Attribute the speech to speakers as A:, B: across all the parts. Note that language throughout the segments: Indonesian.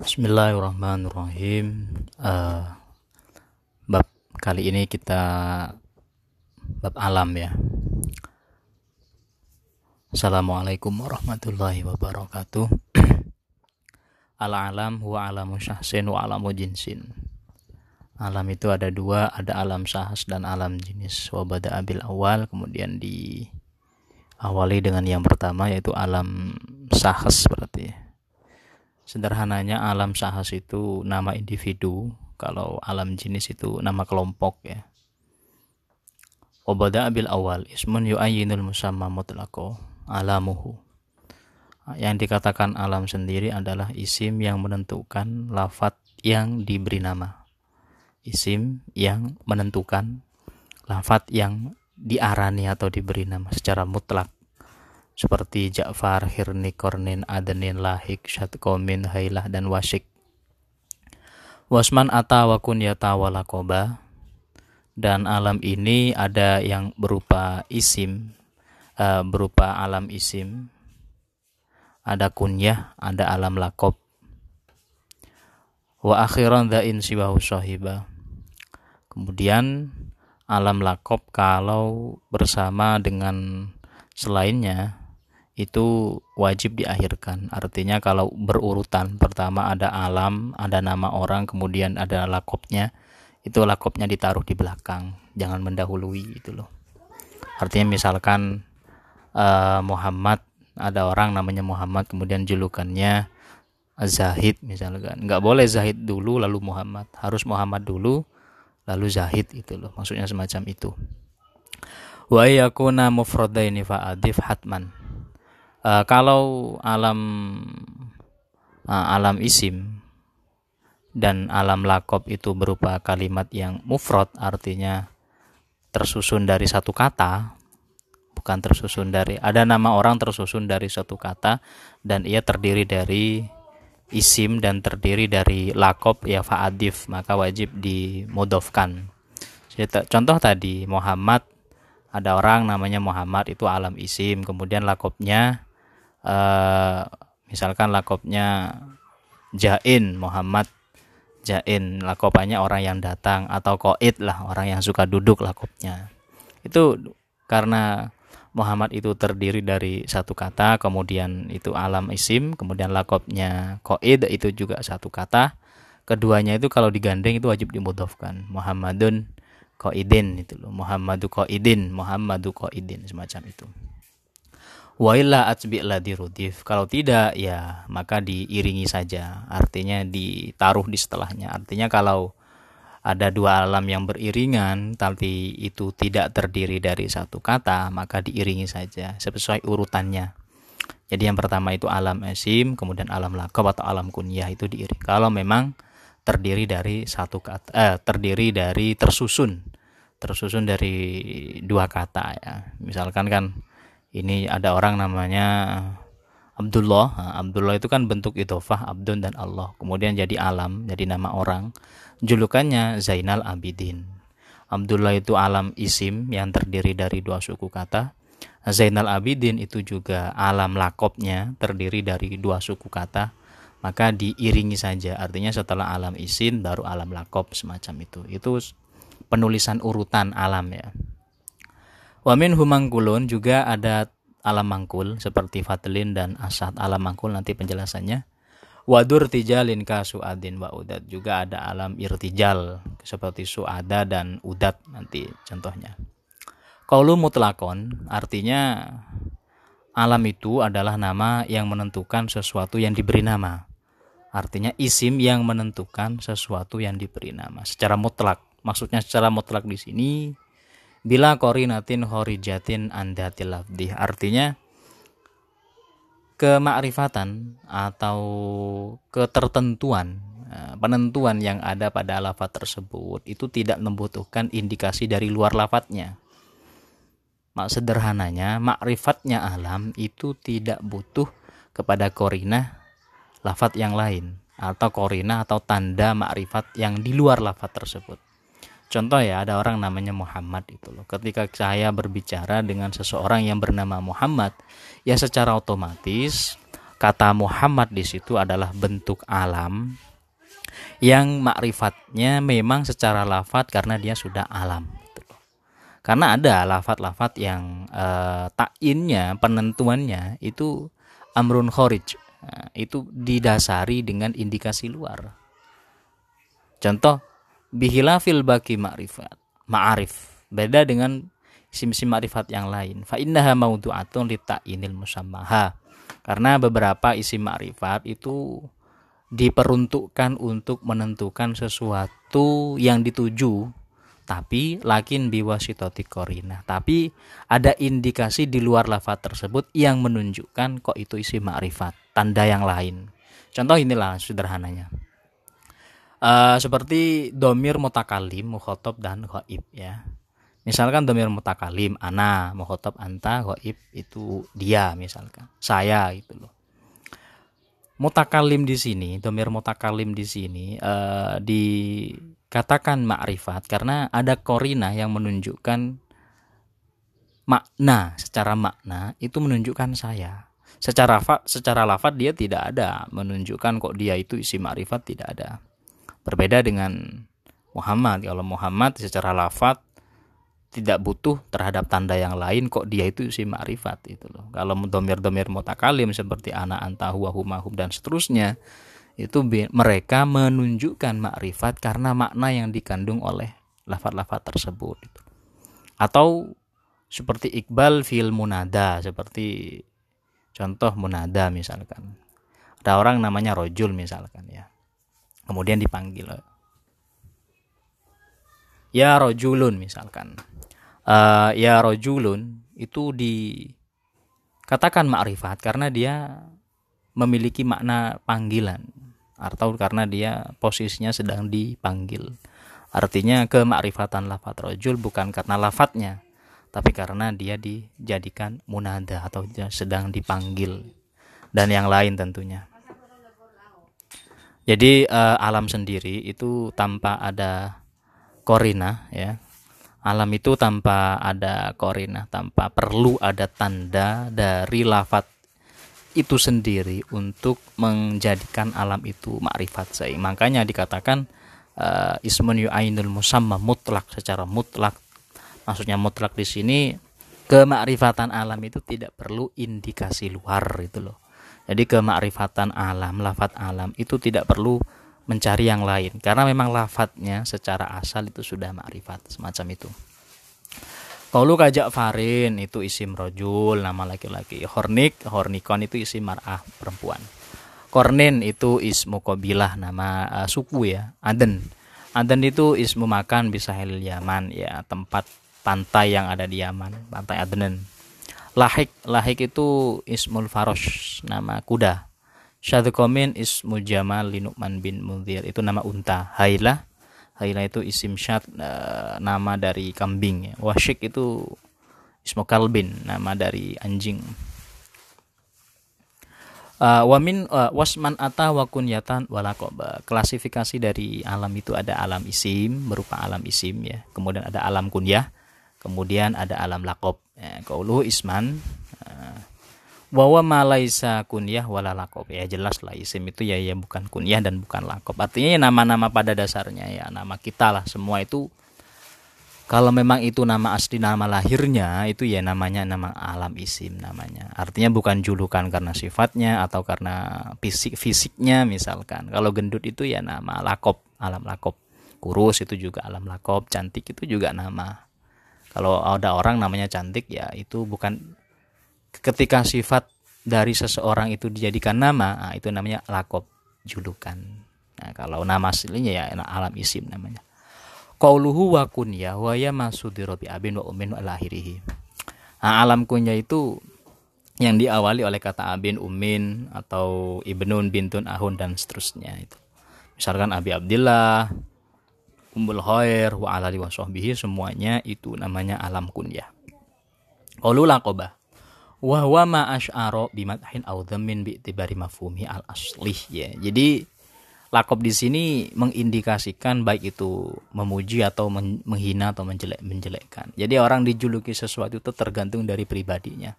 A: Bismillahirrahmanirrahim. Uh, bab kali ini kita bab alam ya. Assalamualaikum warahmatullahi wabarakatuh. Al alam huwa alamu syahsin wa alamu jinsin. Alam itu ada dua, ada alam sahas dan alam jenis. Wabada abil awal, kemudian diawali dengan yang pertama yaitu alam sahas berarti. Sederhananya alam sahas itu nama individu, kalau alam jenis itu nama kelompok ya. Wabada abil awal ismun yu'ayyinul musamma mutlaqo alamuhu. Yang dikatakan alam sendiri adalah isim yang menentukan lafat yang diberi nama isim yang menentukan lafat yang diarani atau diberi nama secara mutlak seperti Ja'far, Hirni, Kornin, Adenin, Lahik, Syatkomin, Hailah, dan Wasik. Wasman ata wa kunyata walakoba dan alam ini ada yang berupa isim, uh, berupa alam isim, ada kunyah, ada alam lakob. Wa akhiran da'in siwahu sahibah Kemudian alam lakop kalau bersama dengan selainnya itu wajib diakhirkan. Artinya kalau berurutan pertama ada alam, ada nama orang, kemudian ada lakopnya, itu lakopnya ditaruh di belakang, jangan mendahului itu loh. Artinya misalkan uh, Muhammad ada orang namanya Muhammad kemudian julukannya Zahid misalkan. Nggak boleh Zahid dulu lalu Muhammad. Harus Muhammad dulu lalu zahid itu loh. Maksudnya semacam itu. Wa yakuna mufradaini fa'adif hatman uh, kalau alam uh, alam isim dan alam lakop itu berupa kalimat yang mufrad artinya tersusun dari satu kata bukan tersusun dari ada nama orang tersusun dari satu kata dan ia terdiri dari isim dan terdiri dari lakop ya fa'adif maka wajib dimodofkan contoh tadi Muhammad ada orang namanya Muhammad itu alam isim kemudian lakopnya eh, misalkan lakopnya Jain Muhammad Jain lakopannya orang yang datang atau koid lah orang yang suka duduk lakopnya itu karena Muhammad itu terdiri dari satu kata, kemudian itu alam isim, kemudian lakopnya koid itu juga satu kata. Keduanya itu kalau digandeng itu wajib dimudofkan. Muhammadun koidin itu loh. Muhammadu koidin, Muhammadu koidin semacam itu. Wa illa la dirudif. Kalau tidak ya maka diiringi saja. Artinya ditaruh di setelahnya. Artinya kalau ada dua alam yang beriringan tapi itu tidak terdiri dari satu kata maka diiringi saja sesuai urutannya jadi yang pertama itu alam esim kemudian alam lakob atau alam kunyah itu diiring kalau memang terdiri dari satu kata eh, terdiri dari tersusun tersusun dari dua kata ya misalkan kan ini ada orang namanya Abdullah. Nah, Abdullah itu kan bentuk idofah Abdun dan Allah. Kemudian jadi alam jadi nama orang. Julukannya Zainal Abidin. Abdullah itu alam isim yang terdiri dari dua suku kata. Zainal Abidin itu juga alam lakopnya terdiri dari dua suku kata. Maka diiringi saja. Artinya setelah alam isim baru alam lakop semacam itu. Itu penulisan urutan alam ya Wamin humangkulun juga ada alam mangkul seperti fatlin dan asad alam mangkul nanti penjelasannya wadur tijalin ka suadin wa udat juga ada alam irtijal seperti suada dan udat nanti contohnya Kaulu mutlakon artinya alam itu adalah nama yang menentukan sesuatu yang diberi nama. Artinya isim yang menentukan sesuatu yang diberi nama secara mutlak. Maksudnya secara mutlak di sini bila korinatin horijatin andatil lafdih artinya kemakrifatan atau ketertentuan eh, penentuan yang ada pada lafat tersebut itu tidak membutuhkan indikasi dari luar lafadznya. Mak sederhananya makrifatnya alam itu tidak butuh kepada korina lafat yang lain atau korina atau tanda makrifat yang di luar lafat tersebut Contoh ya, ada orang namanya Muhammad itu loh. Ketika saya berbicara dengan seseorang yang bernama Muhammad, ya secara otomatis kata Muhammad di situ adalah bentuk alam yang makrifatnya memang secara lafat karena dia sudah alam. Karena ada lafat-lafat yang uh, takinnya, penentuannya itu amrun khorij. Nah, itu didasari dengan indikasi luar. Contoh, bihilafil baki ma'rifat, ma'arif. Beda dengan sim-sim ma'rifat yang lain. Fa innaha maudu'atun li ta'inil musammaha. Karena beberapa isi ma'rifat itu diperuntukkan untuk menentukan sesuatu yang dituju tapi lakin biwasitoti korina tapi ada indikasi di luar lafaz tersebut yang menunjukkan kok itu isi ma'rifat tanda yang lain contoh inilah sederhananya uh, seperti domir mutakalim mukhotob dan ghaib ya. Misalkan domir mutakalim ana mukhotob anta ghaib itu dia misalkan. Saya gitu loh. Mutakalim di sini, domir mutakalim di sini uh, dikatakan makrifat karena ada korina yang menunjukkan makna. Secara makna itu menunjukkan saya. Secara secara lafat dia tidak ada. Menunjukkan kok dia itu isi makrifat tidak ada. Berbeda dengan Muhammad. Kalau Muhammad secara lafat tidak butuh terhadap tanda yang lain kok dia itu si ma'rifat itu loh. Kalau domir-domir mutakalim seperti anak anta huwa humahum dan seterusnya itu mereka menunjukkan makrifat karena makna yang dikandung oleh lafat-lafat tersebut. Atau seperti Iqbal fil munada seperti contoh munada misalkan. Ada orang namanya rojul misalkan ya. Kemudian dipanggil ya rojulun misalkan uh, ya rojulun itu dikatakan makrifat karena dia memiliki makna panggilan atau karena dia posisinya sedang dipanggil. Artinya kemakrifatan lafat rojul bukan karena lafadznya, tapi karena dia dijadikan munada atau sedang dipanggil dan yang lain tentunya. Jadi uh, alam sendiri itu tanpa ada korina ya. Alam itu tanpa ada korina tanpa perlu ada tanda dari lafat itu sendiri untuk menjadikan alam itu makrifat saya makanya dikatakan uh, ismun yu'ainul musamma mutlak secara mutlak. Maksudnya mutlak di sini kemakrifatan alam itu tidak perlu indikasi luar itu loh jadi kemakrifatan alam lafat alam itu tidak perlu mencari yang lain karena memang lafadznya secara asal itu sudah makrifat semacam itu. Kalau kajak farin itu isim rojul nama laki-laki. Hornik, hornikon itu isim mar'ah perempuan. Kornin itu ismu kobilah nama uh, suku ya. Aden. Aden itu ismu makan bisa hel Yaman ya tempat pantai yang ada di Yaman, pantai Adenen. Lahik, lahik itu ismul farosh nama kuda Syadkomin ismu Jamal Linukman bin Munzir itu nama unta. Hailah Hailah itu isim syad uh, nama dari kambing ya. Wasyik itu ismu kalbin nama dari anjing. Uh, wamin uh, wasman ata wa kunyatan walakoba. Klasifikasi dari alam itu ada alam isim berupa alam isim ya. Kemudian ada alam kunyah, kemudian ada alam lakob. Ya, kauluhu isman bahwa malaisa kunyah wala lakob ya jelas lah isim itu ya ya bukan kunyah dan bukan lakob artinya ya nama-nama pada dasarnya ya nama kita lah semua itu kalau memang itu nama asli nama lahirnya itu ya namanya nama alam isim namanya. Artinya bukan julukan karena sifatnya atau karena fisik fisiknya misalkan. Kalau gendut itu ya nama lakob alam lakob kurus itu juga alam lakob cantik itu juga nama kalau ada orang namanya cantik ya itu bukan ketika sifat dari seseorang itu dijadikan nama nah, itu namanya lakop julukan. Nah, kalau nama aslinya ya alam isim namanya. Qauluhu wa kunya wa ya masudi robi abin wa umin wa lahirihi. Nah, alam kunya itu yang diawali oleh kata abin umin atau ibnun bintun ahun dan seterusnya itu. Misalkan abi abdillah umbul khair wa alali wa semuanya itu namanya alam kunyah qaulu laqabah wa huwa ma asy'ara bimadhin aw dhammin bi tibari mafhumi al aslih ya. Jadi lakop di sini mengindikasikan baik itu memuji atau menghina atau menjelek menjelekkan. Jadi orang dijuluki sesuatu itu tergantung dari pribadinya.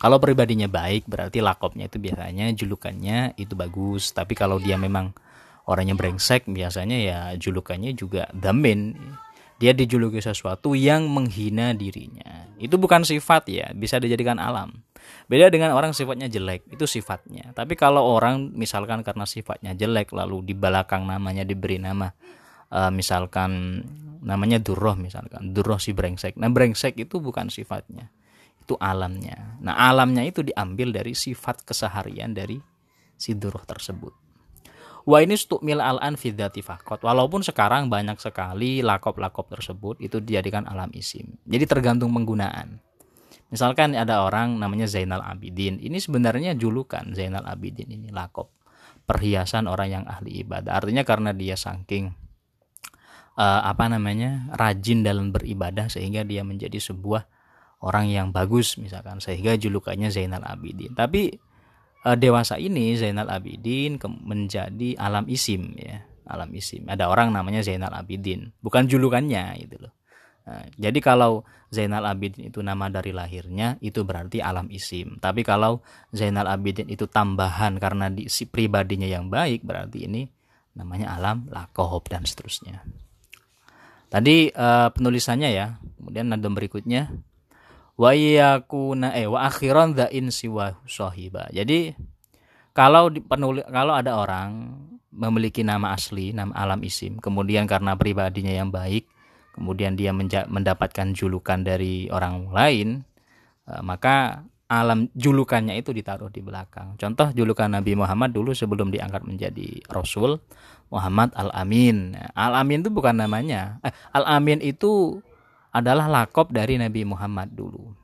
A: Kalau pribadinya baik berarti lakopnya itu biasanya julukannya itu bagus. Tapi kalau dia memang orangnya brengsek biasanya ya julukannya juga damen. Dia dijuluki sesuatu yang menghina dirinya. Itu bukan sifat ya, bisa dijadikan alam. Beda dengan orang sifatnya jelek, itu sifatnya. Tapi kalau orang misalkan karena sifatnya jelek lalu di belakang namanya diberi nama uh, misalkan namanya durroh misalkan, durroh si brengsek. Nah, brengsek itu bukan sifatnya itu alamnya. Nah, alamnya itu diambil dari sifat keseharian dari si duruh tersebut. Wa ini mil al-an fidati fakot. Walaupun sekarang banyak sekali lakop-lakop tersebut itu dijadikan alam isim. Jadi tergantung penggunaan. Misalkan ada orang namanya Zainal Abidin. Ini sebenarnya julukan Zainal Abidin ini lakop. Perhiasan orang yang ahli ibadah. Artinya karena dia saking uh, apa namanya rajin dalam beribadah sehingga dia menjadi sebuah orang yang bagus misalkan sehingga julukannya Zainal Abidin tapi e, dewasa ini Zainal Abidin menjadi alam isim ya. Alam isim. Ada orang namanya Zainal Abidin. Bukan julukannya itu loh. Nah, jadi kalau Zainal Abidin itu nama dari lahirnya itu berarti alam isim. Tapi kalau Zainal Abidin itu tambahan karena di, si pribadinya yang baik berarti ini namanya alam lakohob dan seterusnya. Tadi uh, penulisannya ya. Kemudian nadom berikutnya wa yakuna eh wa akhiran in siwa sahiba. Jadi kalau penulis kalau ada orang memiliki nama asli, nama alam isim, kemudian karena pribadinya yang baik, kemudian dia mendapatkan julukan dari orang lain, eh, maka alam julukannya itu ditaruh di belakang. Contoh julukan Nabi Muhammad dulu sebelum diangkat menjadi Rasul Muhammad Al-Amin. Al-Amin itu bukan namanya. Eh, Al-Amin itu adalah lakop dari Nabi Muhammad dulu.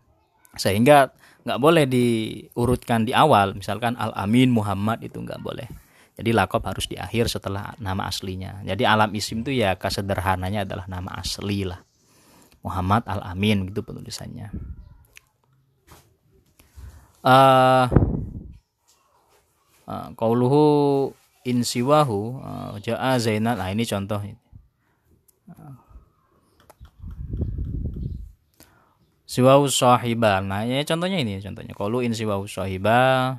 A: Sehingga nggak boleh diurutkan di awal, misalkan Al-Amin Muhammad itu nggak boleh. Jadi lakop harus di akhir setelah nama aslinya. Jadi alam isim itu ya kesederhananya adalah nama asli lah. Muhammad Al-Amin gitu penulisannya. Uh, uh, Qauluhu insiwahu uh, ja'a Zainal. Nah ini contoh. Siwau sahiba. Nah ya contohnya ini contohnya. Kalau in siwau sahiba.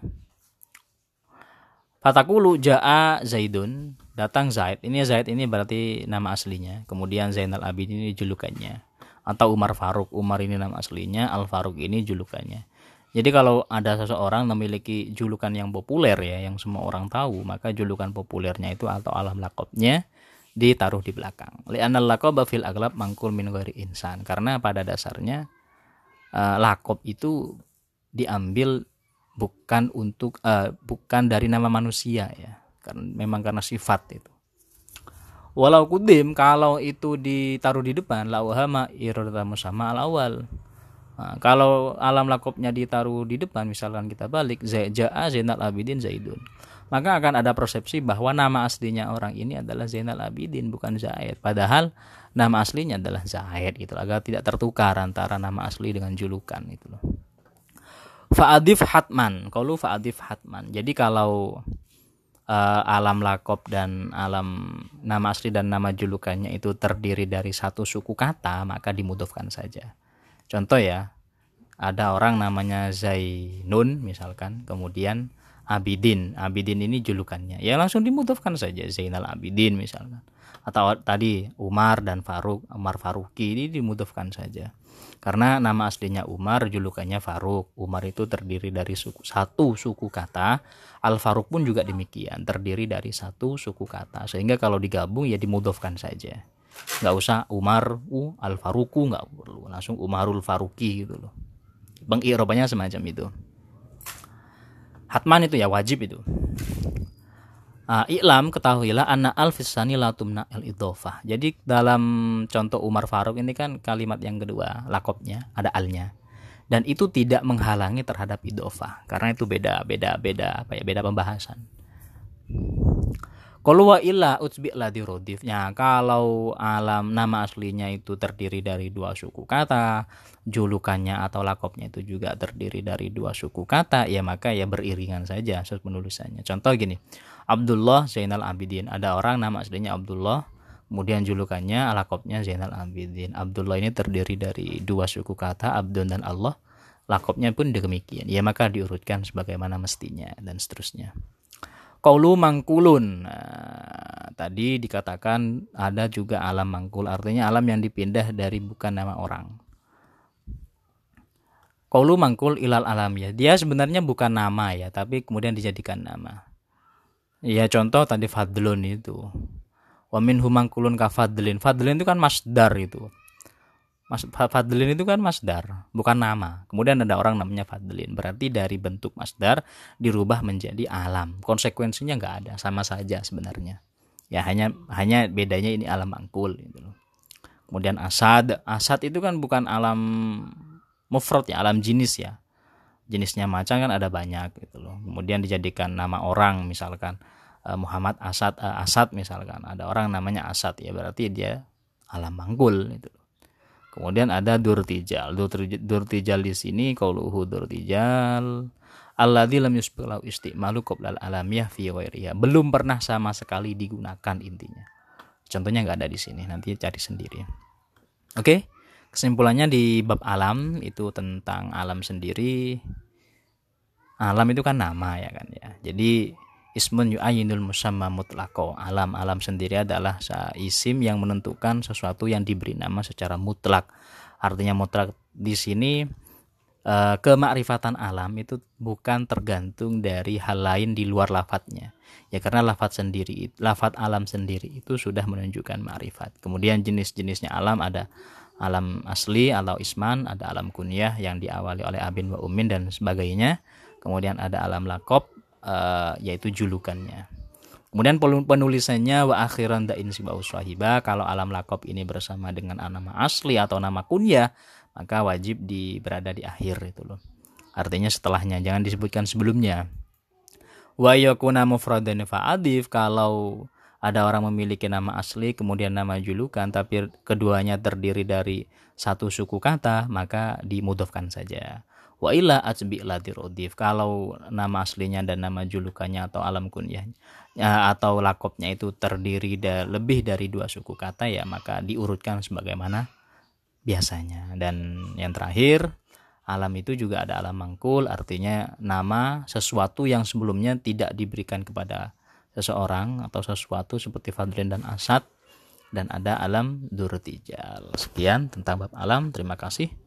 A: Fatakulu ja'a Zaidun. Datang Zaid. Ini Zaid ini berarti nama aslinya. Kemudian Zainal Abidin ini julukannya. Atau Umar Faruk. Umar ini nama aslinya. Al Faruk ini julukannya. Jadi kalau ada seseorang memiliki julukan yang populer ya yang semua orang tahu maka julukan populernya itu atau alam lakopnya ditaruh di belakang. Li'anal laqaba fil aglab mangkul min insan. Karena pada dasarnya uh, lakop itu diambil bukan untuk uh, bukan dari nama manusia ya. Karena memang karena sifat itu. Walau kudim kalau itu ditaruh di depan lauhama irodatamu sama al awal. Nah, kalau alam lakopnya ditaruh di depan misalkan kita balik Za'a Zainal Abidin Zaidun maka akan ada persepsi bahwa nama aslinya orang ini adalah Zainal Abidin bukan Zaid padahal nama aslinya adalah Zaid gitu agar tidak tertukar antara nama asli dengan julukan itu loh. Fa'adif hatman, kalau fa'adif hatman. Jadi kalau uh, alam lakop dan alam nama asli dan nama julukannya itu terdiri dari satu suku kata, maka dimudofkan saja. Contoh ya, ada orang namanya Zainun misalkan, kemudian Abidin. Abidin ini julukannya. Ya langsung dimudofkan saja Zainal Abidin misalkan. Atau tadi Umar dan Faruk Umar Faruki ini dimudahkan saja. Karena nama aslinya Umar julukannya Faruk Umar itu terdiri dari suku, satu suku kata. Al Faruk pun juga demikian terdiri dari satu suku kata. Sehingga kalau digabung ya dimudahkan saja. Nggak usah Umar u Al Faruku nggak perlu. Langsung Umarul Faruki gitu loh. Pengirobannya semacam itu Hatman itu ya wajib itu Uh, I'lam ketahuilah anak al fisani la tumna al idofah. Jadi dalam contoh Umar Faruk ini kan kalimat yang kedua lakopnya ada alnya dan itu tidak menghalangi terhadap idofah karena itu beda beda beda apa ya beda pembahasan. Kalau wa illa utsbi la dirodifnya kalau alam nama aslinya itu terdiri dari dua suku kata, julukannya atau lakopnya itu juga terdiri dari dua suku kata, ya maka ya beriringan saja penulisannya. Contoh gini, Abdullah Zainal Abidin. Ada orang nama aslinya Abdullah, kemudian julukannya alakopnya Zainal Abidin. Abdullah ini terdiri dari dua suku kata Abdun dan Allah. lakopnya pun demikian ya maka diurutkan sebagaimana mestinya dan seterusnya Kaulu mangkulun. Nah, tadi dikatakan ada juga alam mangkul artinya alam yang dipindah dari bukan nama orang. Kaulu mangkul ilal alam ya. Dia sebenarnya bukan nama ya tapi kemudian dijadikan nama. Ya contoh tadi fadlun itu. Wamin humangkulun kafadlin fadlin itu kan masdar itu Mas Fadlin itu kan masdar, bukan nama. Kemudian ada orang namanya Fadlin. Berarti dari bentuk masdar dirubah menjadi alam. Konsekuensinya nggak ada, sama saja sebenarnya. Ya hanya hanya bedanya ini alam angkul gitu loh. Kemudian asad, asad itu kan bukan alam mufrad ya, alam jenis ya. Jenisnya macan kan ada banyak gitu loh. Kemudian dijadikan nama orang misalkan eh, Muhammad Asad uh, Asad misalkan. Ada orang namanya Asad ya berarti dia alam mangkul gitu Kemudian ada durtijal. Durtijal di sini qauluhu durtijal alladzi lam yusbiqlahu istimalu qabla alamiyah fi ghairiha. Belum pernah sama sekali digunakan intinya. Contohnya nggak ada di sini, nanti cari sendiri. Oke. Kesimpulannya di bab alam itu tentang alam sendiri. Alam itu kan nama ya kan ya. Jadi ismun yu'ayinul musamma mutlako alam alam sendiri adalah isim yang menentukan sesuatu yang diberi nama secara mutlak. Artinya mutlak di sini eh, kemakrifatan alam itu bukan tergantung dari hal lain di luar lafadznya. Ya karena lafadz sendiri lafadz alam sendiri itu sudah menunjukkan makrifat. Kemudian jenis-jenisnya alam ada alam asli atau isman ada alam kunyah yang diawali oleh abin wa umin dan sebagainya. Kemudian ada alam lakop uh, yaitu julukannya. Kemudian penulisannya wa akhiran da'in sibau sahiba kalau alam lakop ini bersama dengan nama asli atau nama kunyah maka wajib di berada di akhir itu loh. Artinya setelahnya jangan disebutkan sebelumnya. Wa yakuna mufradan fa'adif kalau ada orang memiliki nama asli kemudian nama julukan tapi keduanya terdiri dari satu suku kata maka dimudofkan saja wa illa ajbi ladirodif kalau nama aslinya dan nama julukannya atau alam kunyah ya, atau lakopnya itu terdiri da, lebih dari dua suku kata ya maka diurutkan sebagaimana biasanya. Dan yang terakhir alam itu juga ada alam mangkul artinya nama sesuatu yang sebelumnya tidak diberikan kepada seseorang atau sesuatu seperti Fadlin dan Asad dan ada alam durtijal. Sekian tentang bab alam. Terima kasih